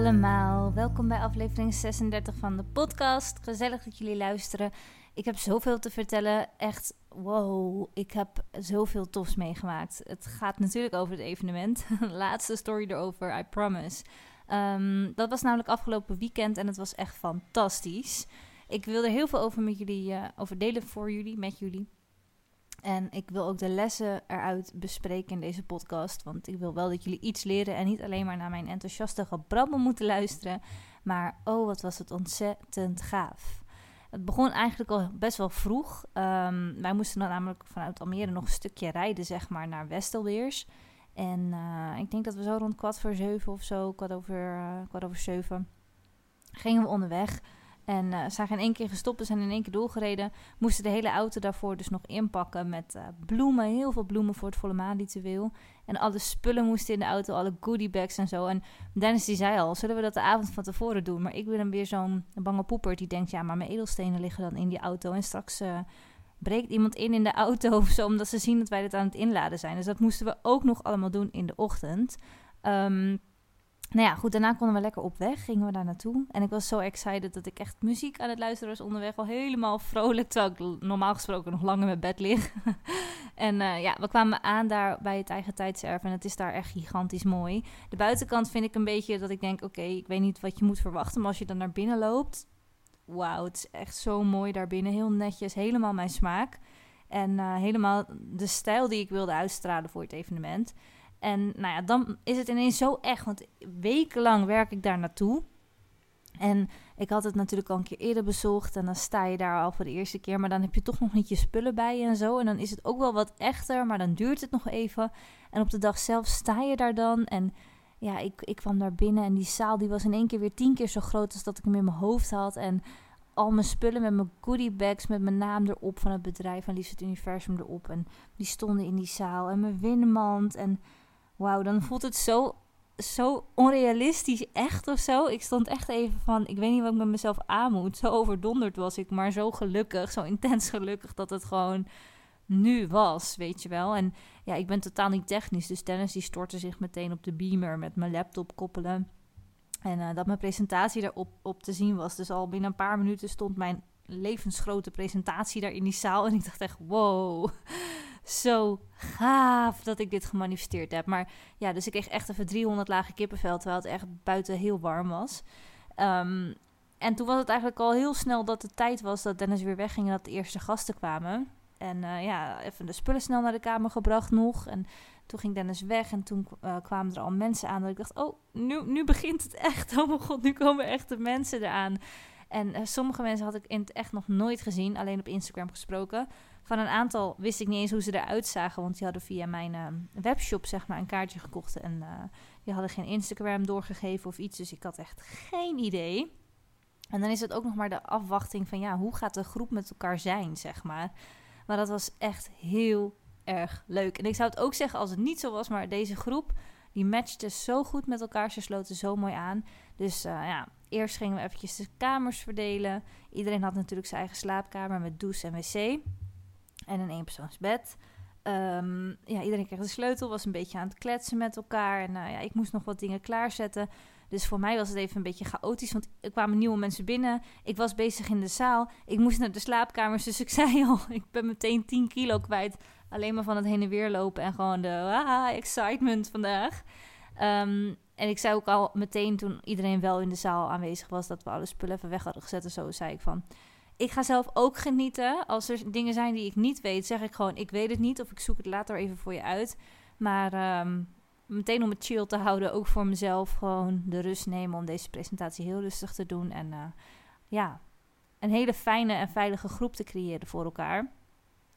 allemaal, welkom bij aflevering 36 van de podcast. Gezellig dat jullie luisteren. Ik heb zoveel te vertellen, echt wow, ik heb zoveel tofs meegemaakt. Het gaat natuurlijk over het evenement. Laatste story erover, I promise. Ehm, dat was namelijk afgelopen weekend en het was echt fantastisch. Ik wil er heel veel over met jullie, uh, over delen voor jullie, met jullie. En ik wil ook de lessen eruit bespreken in deze podcast. Want ik wil wel dat jullie iets leren en niet alleen maar naar mijn enthousiaste gebrabbel moeten luisteren. Maar oh, wat was het ontzettend gaaf. Het begon eigenlijk al best wel vroeg. Um, wij moesten dan namelijk vanuit Almere nog een stukje rijden, zeg maar, naar Westelweers. En uh, ik denk dat we zo rond kwart voor zeven of zo, kwart over, uh, kwart over zeven, gingen we onderweg. En uh, zijn in één keer gestopt, zijn in één keer doorgereden. Moesten de hele auto daarvoor dus nog inpakken met uh, bloemen. Heel veel bloemen voor het volle maanritueel. En alle spullen moesten in de auto, alle goodiebags en zo. En Dennis die zei al, zullen we dat de avond van tevoren doen? Maar ik ben dan weer zo'n bange poeper die denkt... ja, maar mijn edelstenen liggen dan in die auto. En straks uh, breekt iemand in in de auto of zo... omdat ze zien dat wij dit aan het inladen zijn. Dus dat moesten we ook nog allemaal doen in de ochtend. Um, nou ja, goed, daarna konden we lekker op weg, gingen we daar naartoe. En ik was zo excited dat ik echt muziek aan het luisteren was onderweg. Al helemaal vrolijk, terwijl ik normaal gesproken nog lang in mijn bed lig. en uh, ja, we kwamen aan daar bij het eigen tijdserf en het is daar echt gigantisch mooi. De buitenkant vind ik een beetje dat ik denk, oké, ik weet niet wat je moet verwachten. Maar als je dan naar binnen loopt, wauw, het is echt zo mooi daar binnen. Heel netjes, helemaal mijn smaak. En uh, helemaal de stijl die ik wilde uitstralen voor het evenement. En nou ja, dan is het ineens zo echt. Want wekenlang werk ik daar naartoe. En ik had het natuurlijk al een keer eerder bezocht. En dan sta je daar al voor de eerste keer. Maar dan heb je toch nog niet je spullen bij je en zo. En dan is het ook wel wat echter. Maar dan duurt het nog even. En op de dag zelf sta je daar dan. En ja, ik, ik kwam daar binnen. En die zaal die was in één keer weer tien keer zo groot als dat ik hem in mijn hoofd had. En al mijn spullen met mijn goodie bags met mijn naam erop van het bedrijf. Van Liefst het Universum erop. En die stonden in die zaal. En mijn winnenmand. En wauw, dan voelt het zo, zo onrealistisch echt of zo. Ik stond echt even van, ik weet niet wat ik met mezelf aan moet. Zo overdonderd was ik, maar zo gelukkig, zo intens gelukkig dat het gewoon nu was, weet je wel. En ja, ik ben totaal niet technisch, dus Dennis die stortte zich meteen op de beamer met mijn laptop koppelen. En uh, dat mijn presentatie daarop op te zien was. Dus al binnen een paar minuten stond mijn levensgrote presentatie daar in die zaal. En ik dacht echt, wow, zo gaaf dat ik dit gemanifesteerd heb. Maar ja, dus ik kreeg echt even 300 lage kippenvel, terwijl het echt buiten heel warm was. Um, en toen was het eigenlijk al heel snel dat het tijd was dat Dennis weer wegging en dat de eerste gasten kwamen. En uh, ja, even de spullen snel naar de kamer gebracht nog. En toen ging Dennis weg en toen uh, kwamen er al mensen aan. Dat ik dacht, oh, nu, nu begint het echt. Oh mijn god, nu komen echt de mensen eraan. En uh, sommige mensen had ik in het echt nog nooit gezien, alleen op Instagram gesproken. Van een aantal wist ik niet eens hoe ze eruit zagen, want die hadden via mijn uh, webshop zeg maar een kaartje gekocht en uh, die hadden geen Instagram doorgegeven of iets, dus ik had echt geen idee. En dan is het ook nog maar de afwachting van ja, hoe gaat de groep met elkaar zijn, zeg maar. Maar dat was echt heel erg leuk. En ik zou het ook zeggen als het niet zo was, maar deze groep die matchte zo goed met elkaar, ze sloten zo mooi aan. Dus uh, ja, eerst gingen we eventjes de kamers verdelen. Iedereen had natuurlijk zijn eigen slaapkamer met douche en wc en een eenpersoonsbed. Um, ja, iedereen kreeg de sleutel, was een beetje aan het kletsen met elkaar. En uh, ja, ik moest nog wat dingen klaarzetten. Dus voor mij was het even een beetje chaotisch, want er kwamen nieuwe mensen binnen. Ik was bezig in de zaal. Ik moest naar de slaapkamers, dus ik zei al, ik ben meteen 10 kilo kwijt. Alleen maar van het heen en weer lopen en gewoon de ah, excitement vandaag. Um, en ik zei ook al meteen toen iedereen wel in de zaal aanwezig was, dat we alle spullen even weg hadden gezet en zo, zei ik van ik ga zelf ook genieten. Als er dingen zijn die ik niet weet, zeg ik gewoon: ik weet het niet. Of ik zoek het later even voor je uit. Maar um, meteen om het chill te houden, ook voor mezelf, gewoon de rust nemen om deze presentatie heel rustig te doen. En uh, ja, een hele fijne en veilige groep te creëren voor elkaar.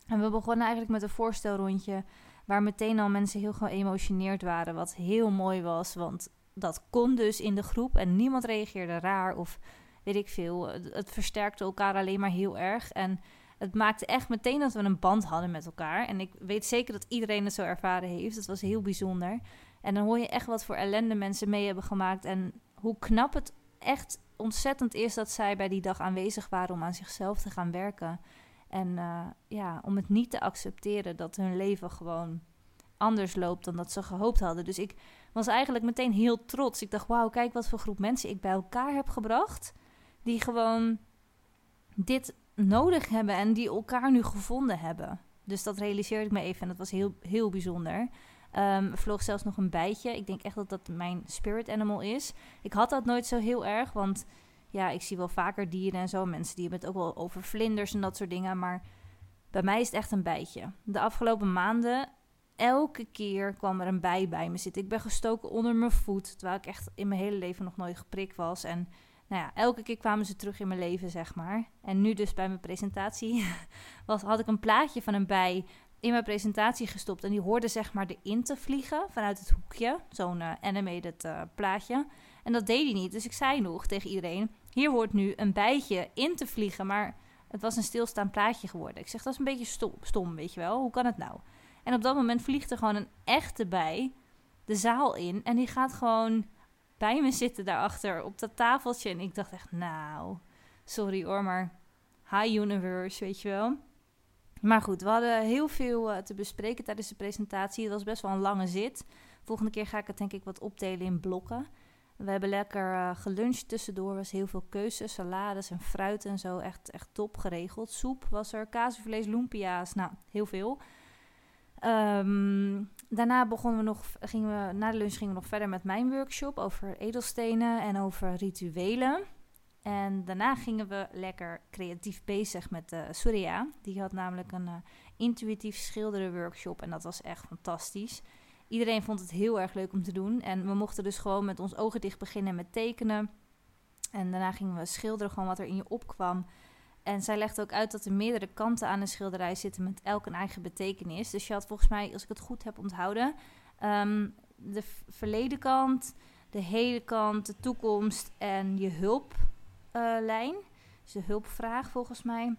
En we begonnen eigenlijk met een voorstelrondje. Waar meteen al mensen heel geëmotioneerd waren. Wat heel mooi was. Want dat kon dus in de groep. En niemand reageerde raar of weet ik veel. Het versterkte elkaar alleen maar heel erg. En het maakte echt meteen dat we een band hadden met elkaar. En ik weet zeker dat iedereen het zo ervaren heeft. Het was heel bijzonder. En dan hoor je echt wat voor ellende mensen mee hebben gemaakt. En hoe knap het echt ontzettend is dat zij bij die dag aanwezig waren om aan zichzelf te gaan werken. En uh, ja, om het niet te accepteren dat hun leven gewoon anders loopt dan dat ze gehoopt hadden. Dus ik was eigenlijk meteen heel trots. Ik dacht, wauw, kijk wat voor groep mensen ik bij elkaar heb gebracht. Die gewoon dit nodig hebben en die elkaar nu gevonden hebben. Dus dat realiseerde ik me even en dat was heel, heel bijzonder. Um, er vloog zelfs nog een bijtje. Ik denk echt dat dat mijn spirit animal is. Ik had dat nooit zo heel erg, want ja, ik zie wel vaker dieren en zo. Mensen die hebben het ook wel over vlinders en dat soort dingen. Maar bij mij is het echt een bijtje. De afgelopen maanden, elke keer kwam er een bij bij me zitten. Ik ben gestoken onder mijn voet, terwijl ik echt in mijn hele leven nog nooit geprikt was. En nou ja, elke keer kwamen ze terug in mijn leven, zeg maar. En nu dus bij mijn presentatie was, had ik een plaatje van een bij in mijn presentatie gestopt. En die hoorde zeg maar erin te vliegen vanuit het hoekje. Zo'n uh, animated uh, plaatje. En dat deed hij niet. Dus ik zei nog tegen iedereen... Hier hoort nu een bijtje in te vliegen, maar het was een stilstaand plaatje geworden. Ik zeg, dat is een beetje stom, stom, weet je wel. Hoe kan het nou? En op dat moment vliegt er gewoon een echte bij de zaal in. En die gaat gewoon bij me zitten daarachter op dat tafeltje. En ik dacht echt, nou, sorry hoor, maar high universe, weet je wel. Maar goed, we hadden heel veel uh, te bespreken tijdens de presentatie. Het was best wel een lange zit. Volgende keer ga ik het denk ik wat opdelen in blokken. We hebben lekker uh, geluncht tussendoor. was heel veel keuzes, salades en fruit en zo. Echt, echt top geregeld. Soep was er, kaasvlees, lumpia's. Nou, heel veel. Um, daarna begonnen we nog, gingen we, na de lunch gingen we nog verder met mijn workshop over edelstenen en over rituelen. En daarna gingen we lekker creatief bezig met uh, Surya. Die had namelijk een uh, intuïtief schilderen workshop en dat was echt fantastisch. Iedereen vond het heel erg leuk om te doen. En we mochten dus gewoon met ons ogen dicht beginnen met tekenen. En daarna gingen we schilderen gewoon wat er in je opkwam. En zij legde ook uit dat er meerdere kanten aan een schilderij zitten met elk een eigen betekenis. Dus je had volgens mij, als ik het goed heb onthouden, um, de verleden kant, de hele kant, de toekomst en je hulplijn. Uh, dus de hulpvraag volgens mij.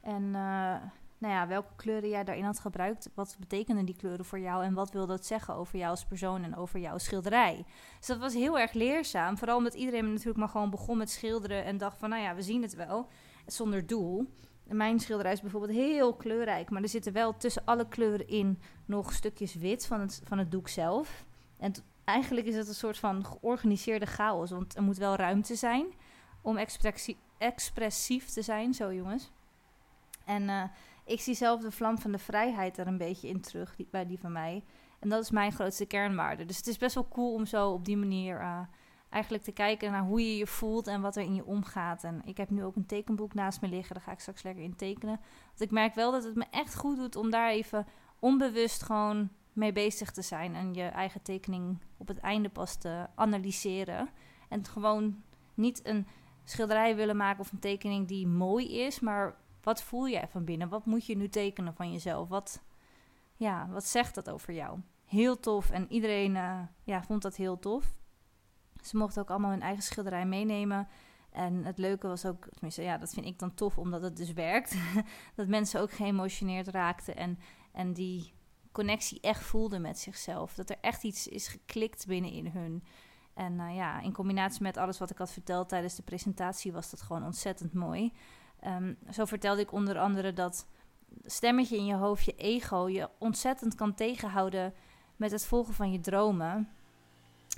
En uh, nou ja, welke kleuren jij daarin had gebruikt. Wat betekenen die kleuren voor jou en wat wil dat zeggen over jou als persoon en over jouw schilderij? Dus dat was heel erg leerzaam. Vooral omdat iedereen natuurlijk maar gewoon begon met schilderen en dacht van, nou ja, we zien het wel, zonder doel. Mijn schilderij is bijvoorbeeld heel kleurrijk, maar er zitten wel tussen alle kleuren in nog stukjes wit van het, van het doek zelf. En eigenlijk is het een soort van georganiseerde chaos, want er moet wel ruimte zijn om expressief te zijn. Zo jongens. En uh, ik zie zelf de vlam van de vrijheid er een beetje in terug, die, bij die van mij. En dat is mijn grootste kernwaarde. Dus het is best wel cool om zo op die manier uh, eigenlijk te kijken naar hoe je je voelt en wat er in je omgaat. En ik heb nu ook een tekenboek naast me liggen, daar ga ik straks lekker in tekenen. Want ik merk wel dat het me echt goed doet om daar even onbewust gewoon mee bezig te zijn. En je eigen tekening op het einde pas te analyseren. En gewoon niet een schilderij willen maken of een tekening die mooi is, maar wat voel jij van binnen? Wat moet je nu tekenen van jezelf? Wat, ja, wat zegt dat over jou? Heel tof. En iedereen uh, ja, vond dat heel tof. Ze mochten ook allemaal hun eigen schilderij meenemen. En het leuke was ook, tenminste, ja, dat vind ik dan tof, omdat het dus werkt. dat mensen ook geëmotioneerd raakten en, en die connectie echt voelden met zichzelf. Dat er echt iets is geklikt binnenin hun. En uh, ja, in combinatie met alles wat ik had verteld tijdens de presentatie was dat gewoon ontzettend mooi. Um, zo vertelde ik onder andere dat stemmetje in je hoofd, je ego, je ontzettend kan tegenhouden met het volgen van je dromen.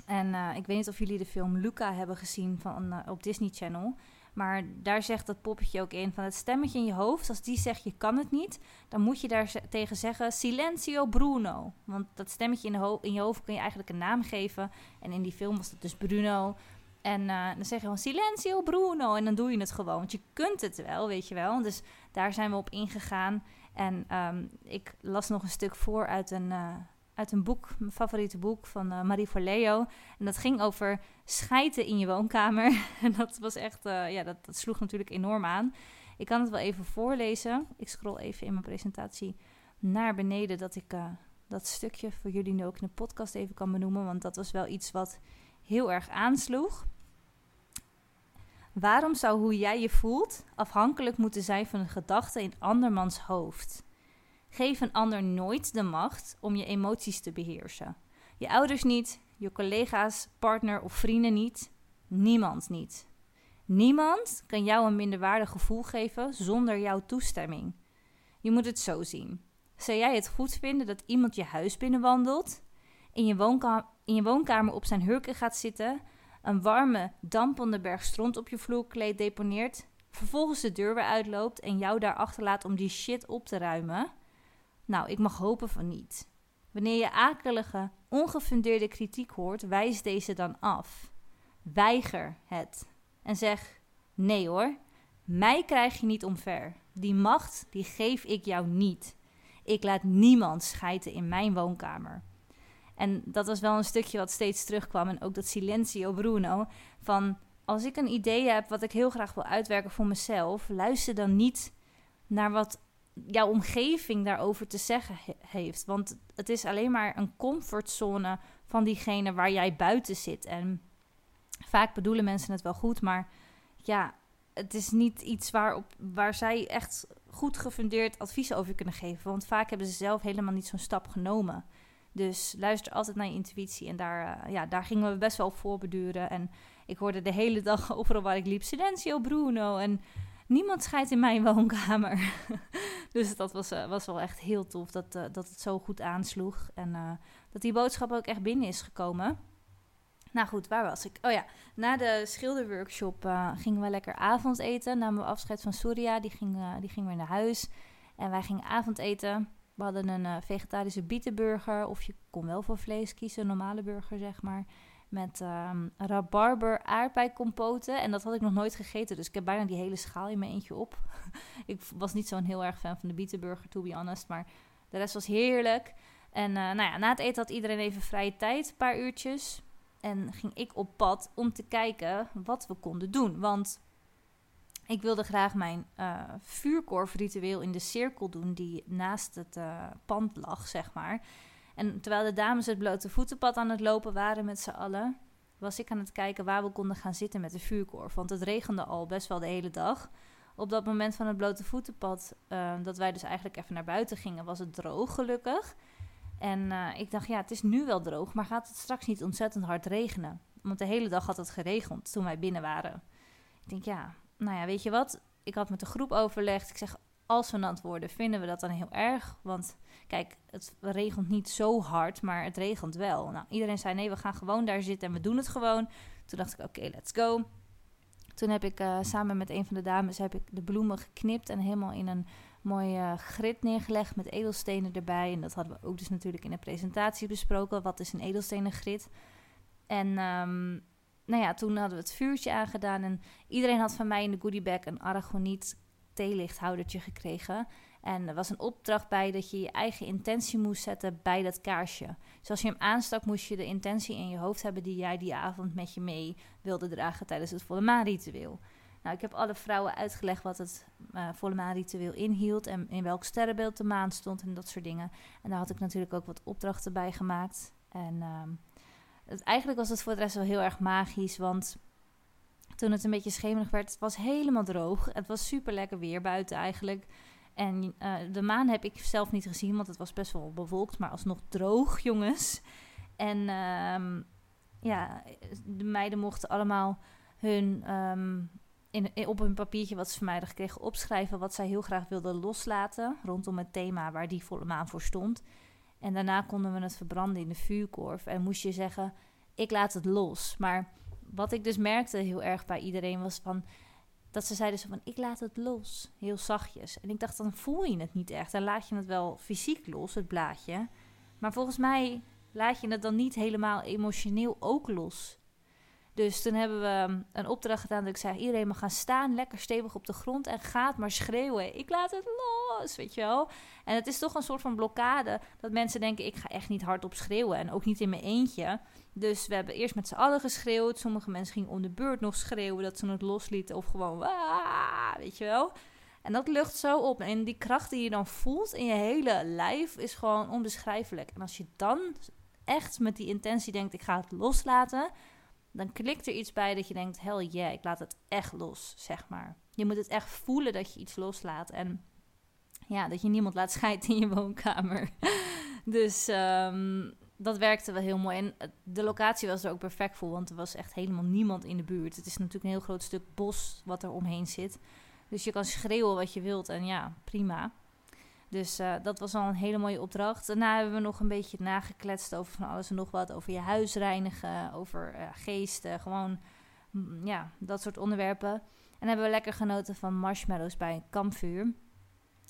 En uh, ik weet niet of jullie de film Luca hebben gezien van, uh, op Disney Channel. Maar daar zegt dat poppetje ook in van het stemmetje in je hoofd. Als die zegt je kan het niet, dan moet je daar tegen zeggen Silenzio Bruno. Want dat stemmetje in, in je hoofd kun je eigenlijk een naam geven. En in die film was dat dus Bruno. En uh, dan zeg je gewoon silencio Bruno. En dan doe je het gewoon. Want je kunt het wel, weet je wel. Dus daar zijn we op ingegaan. En um, ik las nog een stuk voor uit een, uit een boek, mijn favoriete boek van uh, Marie Forleo. En dat ging over schijten in je woonkamer. en dat was echt, ja, dat, dat sloeg natuurlijk enorm aan. Ik kan het wel even voorlezen. Ik scroll even in mijn presentatie naar beneden, dat ik dat stukje voor jullie nu ook in de podcast even kan benoemen. Want dat was wel iets wat heel erg aansloeg. Waarom zou hoe jij je voelt afhankelijk moeten zijn van een gedachte in andermans hoofd? Geef een ander nooit de macht om je emoties te beheersen. Je ouders niet, je collega's, partner of vrienden niet, niemand niet. Niemand kan jou een minderwaardig gevoel geven zonder jouw toestemming. Je moet het zo zien. Zou jij het goed vinden dat iemand je huis binnenwandelt, in je, in je woonkamer op zijn hurken gaat zitten, een warme, dampende berg stront op je vloerkleed deponeert, vervolgens de deur weer uitloopt en jou daar achterlaat om die shit op te ruimen? Nou, ik mag hopen van niet. Wanneer je akelige, ongefundeerde kritiek hoort, wijs deze dan af. Weiger het en zeg: nee hoor, mij krijg je niet omver. Die macht, die geef ik jou niet. Ik laat niemand schijten in mijn woonkamer. En dat was wel een stukje wat steeds terugkwam. En ook dat silencio Bruno. Van als ik een idee heb wat ik heel graag wil uitwerken voor mezelf, luister dan niet naar wat jouw omgeving daarover te zeggen heeft. Want het is alleen maar een comfortzone van diegene waar jij buiten zit. En vaak bedoelen mensen het wel goed, maar ja, het is niet iets waarop, waar zij echt goed gefundeerd advies over kunnen geven. Want vaak hebben ze zelf helemaal niet zo'n stap genomen. Dus luister altijd naar je intuïtie. En daar, uh, ja, daar gingen we best wel op voorbeduren. En ik hoorde de hele dag overal waar ik liep: Silencio Bruno. En niemand scheidt in mijn woonkamer. dus dat was, uh, was wel echt heel tof dat, uh, dat het zo goed aansloeg. En dat die boodschap ook echt binnen is gekomen. Nou goed, waar was ik? Oh ja, na de schilderworkshop gingen we lekker avondeten. Namen we afscheid van Surya, die ging, die ging weer naar huis. En wij gingen avondeten. We hadden een vegetarische bietenburger, of je kon wel voor vlees kiezen, een normale burger zeg maar. Met um, rabarber aardbeikompoten. En dat had ik nog nooit gegeten, dus ik heb bijna die hele schaal in mijn eentje op. ik was niet zo'n heel erg fan van de bietenburger, to be honest. Maar de rest was heerlijk. En nou ja, na het eten had iedereen even vrije tijd, een paar uurtjes. En ging ik op pad om te kijken wat we konden doen. Want ik wilde graag mijn uh, vuurkorfritueel in de cirkel doen die naast het uh, pand lag, zeg maar. En terwijl de dames het blote voetenpad aan het lopen waren met z'n allen, was ik aan het kijken waar we konden gaan zitten met de vuurkorf. Want het regende al best wel de hele dag. Op dat moment van het blote voetenpad, uh, dat wij dus eigenlijk even naar buiten gingen, was het droog gelukkig. En uh, ik dacht, ja, het is nu wel droog, maar gaat het straks niet ontzettend hard regenen? Want de hele dag had het geregend toen wij binnen waren. Ik denk, ja, nou ja, weet je wat? Ik had met de groep overlegd. Ik zeg, als we nat worden, vinden we dat dan heel erg? Want kijk, het regent niet zo hard, maar het regent wel. Nou, iedereen zei, nee, we gaan gewoon daar zitten en we doen het gewoon. Toen dacht ik, oké, let's go. Toen heb ik uh, samen met een van de dames heb ik de bloemen geknipt en helemaal in een mooi uh, grid neergelegd met edelstenen erbij. En dat hadden we ook dus natuurlijk in de presentatie besproken. Wat is een edelstenen grid? En um, nou ja, toen hadden we het vuurtje aangedaan. En iedereen had van mij in de goodiebag een aragoniet theelichthoudertje gekregen. En er was een opdracht bij dat je je eigen intentie moest zetten bij dat kaarsje. Dus als je hem aanstak, moest je de intentie in je hoofd hebben die jij die avond met je mee wilde dragen tijdens het volle maanritueel. Nou, ik heb alle vrouwen uitgelegd wat het uh, volle maanritueel inhield en in welk sterrenbeeld de maan stond en dat soort dingen. En daar had ik natuurlijk ook wat opdrachten bij gemaakt. En uh, het, eigenlijk was het voor de rest wel heel erg magisch, want toen het een beetje schemerig werd, het was helemaal droog. Het was super lekker weer buiten eigenlijk. En uh, de maan heb ik zelf niet gezien, want het was best wel bewolkt, maar alsnog droog, jongens. En um, ja, de meiden mochten allemaal hun um, in, op hun papiertje wat ze van mij gekregen opschrijven wat zij heel graag wilden loslaten rondom het thema waar die volle maan voor stond. En daarna konden we het verbranden in de vuurkorf en moest je zeggen, ik laat het los. Maar wat ik dus merkte heel erg bij iedereen was van dat ze zeiden zo van ik laat het los, heel zachtjes. En ik dacht dan voel je het niet echt, dan laat je het wel fysiek los, het blaadje. Maar volgens mij laat je het dan niet helemaal emotioneel ook los. Dus toen hebben we een opdracht gedaan dat ik zei: iedereen mag gaan staan, lekker stevig op de grond en gaat maar schreeuwen. Ik laat het los, weet je wel. En het is toch een soort van blokkade dat mensen denken: ik ga echt niet hardop schreeuwen en ook niet in mijn eentje. Dus we hebben eerst met z'n allen geschreeuwd. Sommige mensen gingen om de beurt nog schreeuwen dat ze het loslieten of gewoon, weet je wel. En dat lucht zo op. En die kracht die je dan voelt in je hele lijf is gewoon onbeschrijfelijk. En als je dan echt met die intentie denkt: ik ga het loslaten dan klikt er iets bij dat je denkt: hell yeah, ik laat het echt los, zeg maar. Je moet het echt voelen dat je iets loslaat. En ja, dat je niemand laat scheiden in je woonkamer. dus um, dat werkte wel heel mooi. En de locatie was er ook perfect voor, want er was echt helemaal niemand in de buurt. Het is natuurlijk een heel groot stuk bos wat er omheen zit. Dus je kan schreeuwen wat je wilt en ja, prima. Dus uh, dat was al een hele mooie opdracht. Daarna hebben we nog een beetje nagekletst over van alles en nog wat. Over je huis reinigen, over uh, geesten, gewoon mm, ja, dat soort onderwerpen. En hebben we lekker genoten van marshmallows bij een kampvuur.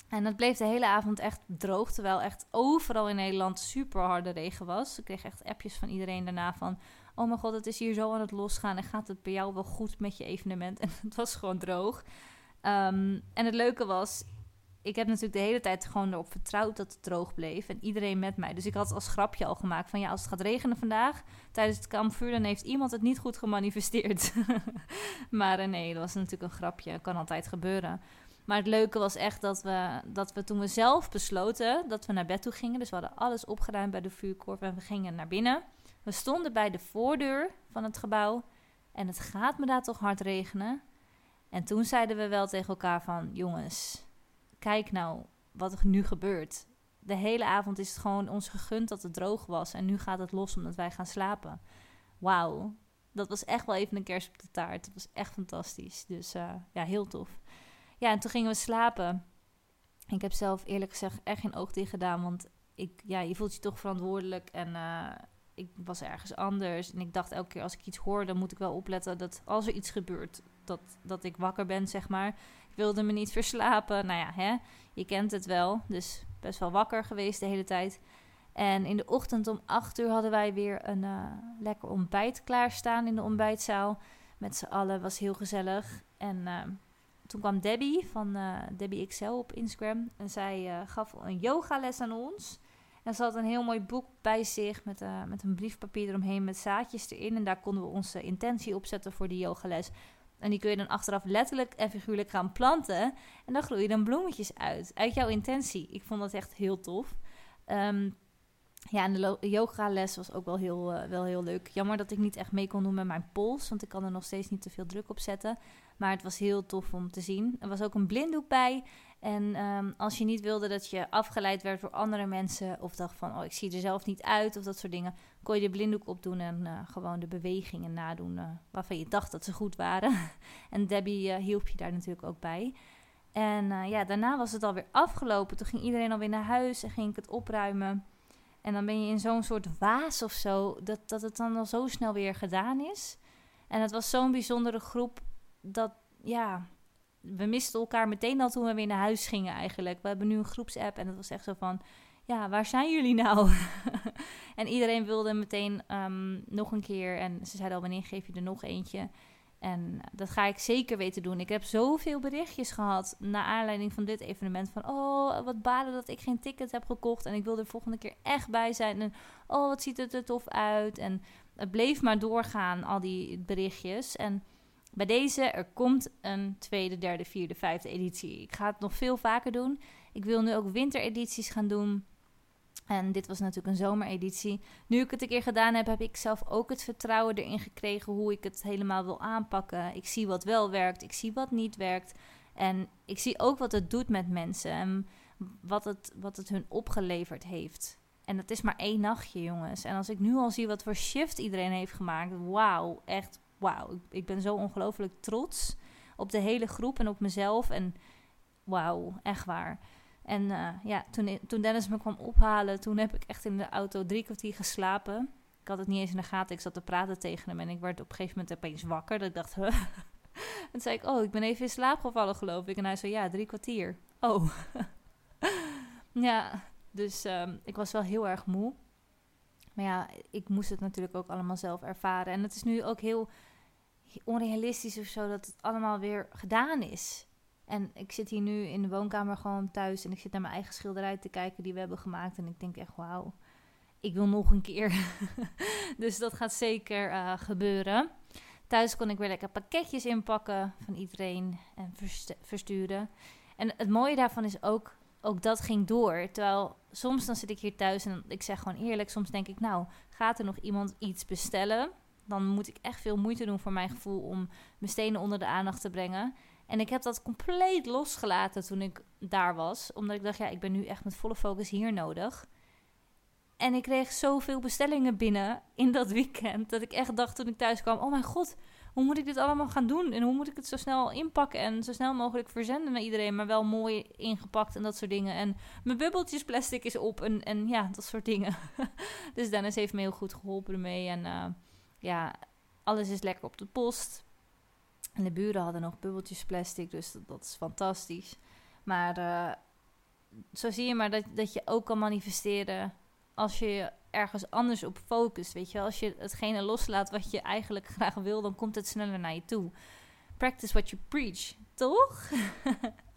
En dat bleef de hele avond echt droog, terwijl echt overal in Nederland super harde regen was. Ik kreeg echt appjes van iedereen daarna van... Oh mijn god, het is hier zo aan het losgaan en gaat het bij jou wel goed met je evenement? En het was gewoon droog. Um, en het leuke was, ik heb natuurlijk de hele tijd gewoon erop vertrouwd dat het droog bleef. En iedereen met mij. Dus ik had als grapje al gemaakt van ja, als het gaat regenen vandaag tijdens het kampvuur, dan heeft iemand het niet goed gemanifesteerd. maar uh, nee, dat was natuurlijk een grapje. Kan altijd gebeuren. Maar het leuke was echt dat we, dat we toen we zelf besloten dat we naar bed toe gingen. Dus we hadden alles opgeruimd bij de vuurkorf en we gingen naar binnen. We stonden bij de voordeur van het gebouw en het gaat me daar toch hard regenen. En toen zeiden we wel tegen elkaar van jongens, kijk nou wat er nu gebeurt. De hele avond is het gewoon ons gegund dat het droog was. En nu gaat het los omdat wij gaan slapen. Wauw. Dat was echt wel even een kers op de taart. Het was echt fantastisch. Dus uh, ja, heel tof. Ja, en toen gingen we slapen. Ik heb zelf eerlijk gezegd echt geen oog dicht gedaan. Want ik, ja, je voelt je toch verantwoordelijk. En uh, ik was ergens anders. En ik dacht elke keer als ik iets hoor, dan moet ik wel opletten dat als er iets gebeurt, dat, dat ik wakker ben, zeg maar. Wilde me niet verslapen. Nou ja, hè, je kent het wel. Dus best wel wakker geweest de hele tijd. En in de ochtend om 8 uur hadden wij weer een uh, lekker ontbijt klaarstaan in de ontbijtzaal. Met z'n allen, was heel gezellig. En uh, toen kwam Debbie van uh, Debbie XL op Instagram. En zij gaf een yogales aan ons. En ze had een heel mooi boek bij zich met, met een briefpapier eromheen met zaadjes erin. En daar konden we onze intentie op zetten voor die yogales. En die kun je dan achteraf letterlijk en figuurlijk gaan planten. En dan groeien dan bloemetjes uit. Uit jouw intentie. Ik vond dat echt heel tof. Um, ja, en de yoga-les was ook wel heel, uh, wel heel leuk. Jammer dat ik niet echt mee kon doen met mijn pols, want ik kan er nog steeds niet te veel druk op zetten. Maar het was heel tof om te zien. Er was ook een blinddoek bij. En um, als je niet wilde dat je afgeleid werd door andere mensen, of dacht van, oh, ik zie er zelf niet uit, of dat soort dingen, kon je de blinddoek opdoen en uh, gewoon de bewegingen nadoen uh, waarvan je dacht dat ze goed waren. en Debbie hielp je daar natuurlijk ook bij. En ja, daarna was het alweer afgelopen. Toen ging iedereen alweer naar huis en ging ik het opruimen. En dan ben je in zo'n soort waas of zo, dat, dat het dan al zo snel weer gedaan is. En het was zo'n bijzondere groep dat, ja, we misten elkaar meteen al toen we weer naar huis gingen eigenlijk. We hebben nu een groepsapp en het was echt zo van, ja, waar zijn jullie nou? en iedereen wilde meteen um, nog een keer en ze zeiden al, wanneer geef je er nog eentje? En dat ga ik zeker weten doen. Ik heb zoveel berichtjes gehad naar aanleiding van dit evenement. Van oh, wat balen dat ik geen ticket heb gekocht. En ik wil er volgende keer echt bij zijn. En oh, wat ziet het er tof uit. En het bleef maar doorgaan, al die berichtjes. En bij deze, er komt een tweede, derde, vierde, vijfde editie. Ik ga het nog veel vaker doen. Ik wil nu ook winteredities gaan doen. En dit was natuurlijk een zomereditie. Nu ik het een keer gedaan heb, heb ik zelf ook het vertrouwen erin gekregen hoe ik het helemaal wil aanpakken. Ik zie wat wel werkt, ik zie wat niet werkt. En ik zie ook wat het doet met mensen en wat het, wat het hun opgeleverd heeft. En dat is maar één nachtje, jongens. En als ik nu al zie wat voor shift iedereen heeft gemaakt, wauw, echt wauw. Ik ben zo ongelooflijk trots op de hele groep en op mezelf. En wauw, echt waar. En uh, ja, toen, toen Dennis me kwam ophalen, toen heb ik echt in de auto drie kwartier geslapen. Ik had het niet eens in de gaten. Ik zat te praten tegen hem en ik werd op een gegeven moment opeens wakker. Dat ik dacht, huh? En zei ik, oh, ik ben even in slaap gevallen, geloof ik. En hij zei, ja, drie kwartier. Oh. ja, dus um, ik was wel heel erg moe. Maar ja, ik moest het natuurlijk ook allemaal zelf ervaren. En het is nu ook heel onrealistisch of zo dat het allemaal weer gedaan is. En ik zit hier nu in de woonkamer gewoon thuis en ik zit naar mijn eigen schilderij te kijken die we hebben gemaakt. En ik denk echt, wauw, ik wil nog een keer. dus dat gaat zeker uh, gebeuren. Thuis kon ik weer lekker pakketjes inpakken van iedereen en versturen. En het mooie daarvan is ook, ook dat ging door. Terwijl soms dan zit ik hier thuis en ik zeg gewoon eerlijk, soms denk ik, nou, gaat er nog iemand iets bestellen? Dan moet ik echt veel moeite doen voor mijn gevoel om mijn stenen onder de aandacht te brengen. En ik heb dat compleet losgelaten toen ik daar was. Omdat ik dacht, ja, ik ben nu echt met volle focus hier nodig. En ik kreeg zoveel bestellingen binnen in dat weekend. Dat ik echt dacht toen ik thuis kwam: oh mijn god, hoe moet ik dit allemaal gaan doen? En hoe moet ik het zo snel inpakken en zo snel mogelijk verzenden naar iedereen, maar wel mooi ingepakt en dat soort dingen. En mijn bubbeltjes plastic is op en, en ja, dat soort dingen. dus Dennis heeft me heel goed geholpen ermee. En uh, ja, alles is lekker op de post. De buren hadden nog bubbeltjes plastic, dus dat, is fantastisch. Maar uh, zo zie je maar dat, dat je ook kan manifesteren als je je ergens anders op focust. Weet je, als je hetgene loslaat wat je eigenlijk graag wil, dan komt het sneller naar je toe. Practice what you preach, toch?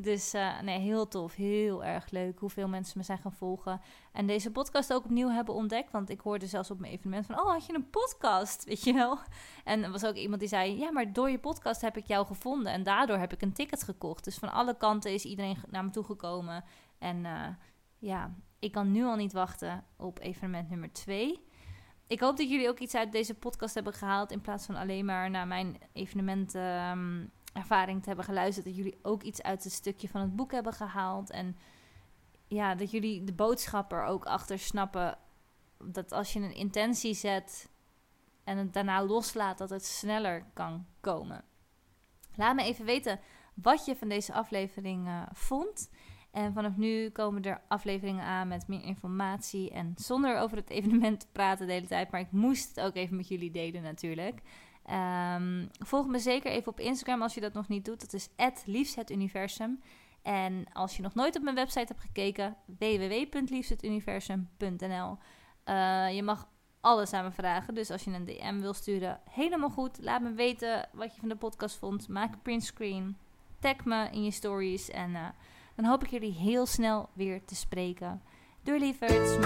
dus uh, nee, heel tof, heel erg leuk hoeveel mensen me zijn gaan volgen. En deze podcast ook opnieuw hebben ontdekt. Want ik hoorde zelfs op mijn evenement van, oh, had je een podcast? Weet je wel? En er was ook iemand die zei, ja, maar door je podcast heb ik jou gevonden. En daardoor heb ik een ticket gekocht. Dus van alle kanten is iedereen naar me toegekomen. En uh, ja, ik kan nu al niet wachten op evenement nummer 2. Ik hoop dat jullie ook iets uit deze podcast hebben gehaald. In plaats van alleen maar naar mijn evenementervaring ervaring te hebben geluisterd. Dat jullie ook iets uit het stukje van het boek hebben gehaald. En ja, dat jullie de boodschap er ook achter snappen. Dat als je een intentie zet en het daarna loslaat, dat het sneller kan komen. Laat me even weten wat je van deze aflevering uh, vond. En vanaf nu komen er afleveringen aan met meer informatie. En zonder over het evenement te praten de hele tijd. Maar ik moest het ook even met jullie delen natuurlijk. Um, volg me zeker even op Instagram als je dat nog niet doet. Dat is liefsthetuniversum. En als je nog nooit op mijn website hebt gekeken, www.liefsthetuniversum.nl. Uh, je mag alles aan me vragen. Dus als je een DM wil sturen, helemaal goed. Laat me weten wat je van de podcast vond. Maak een printscreen. Tag me in je stories. En uh, dan hoop ik jullie heel snel weer te spreken. Doei lieverds.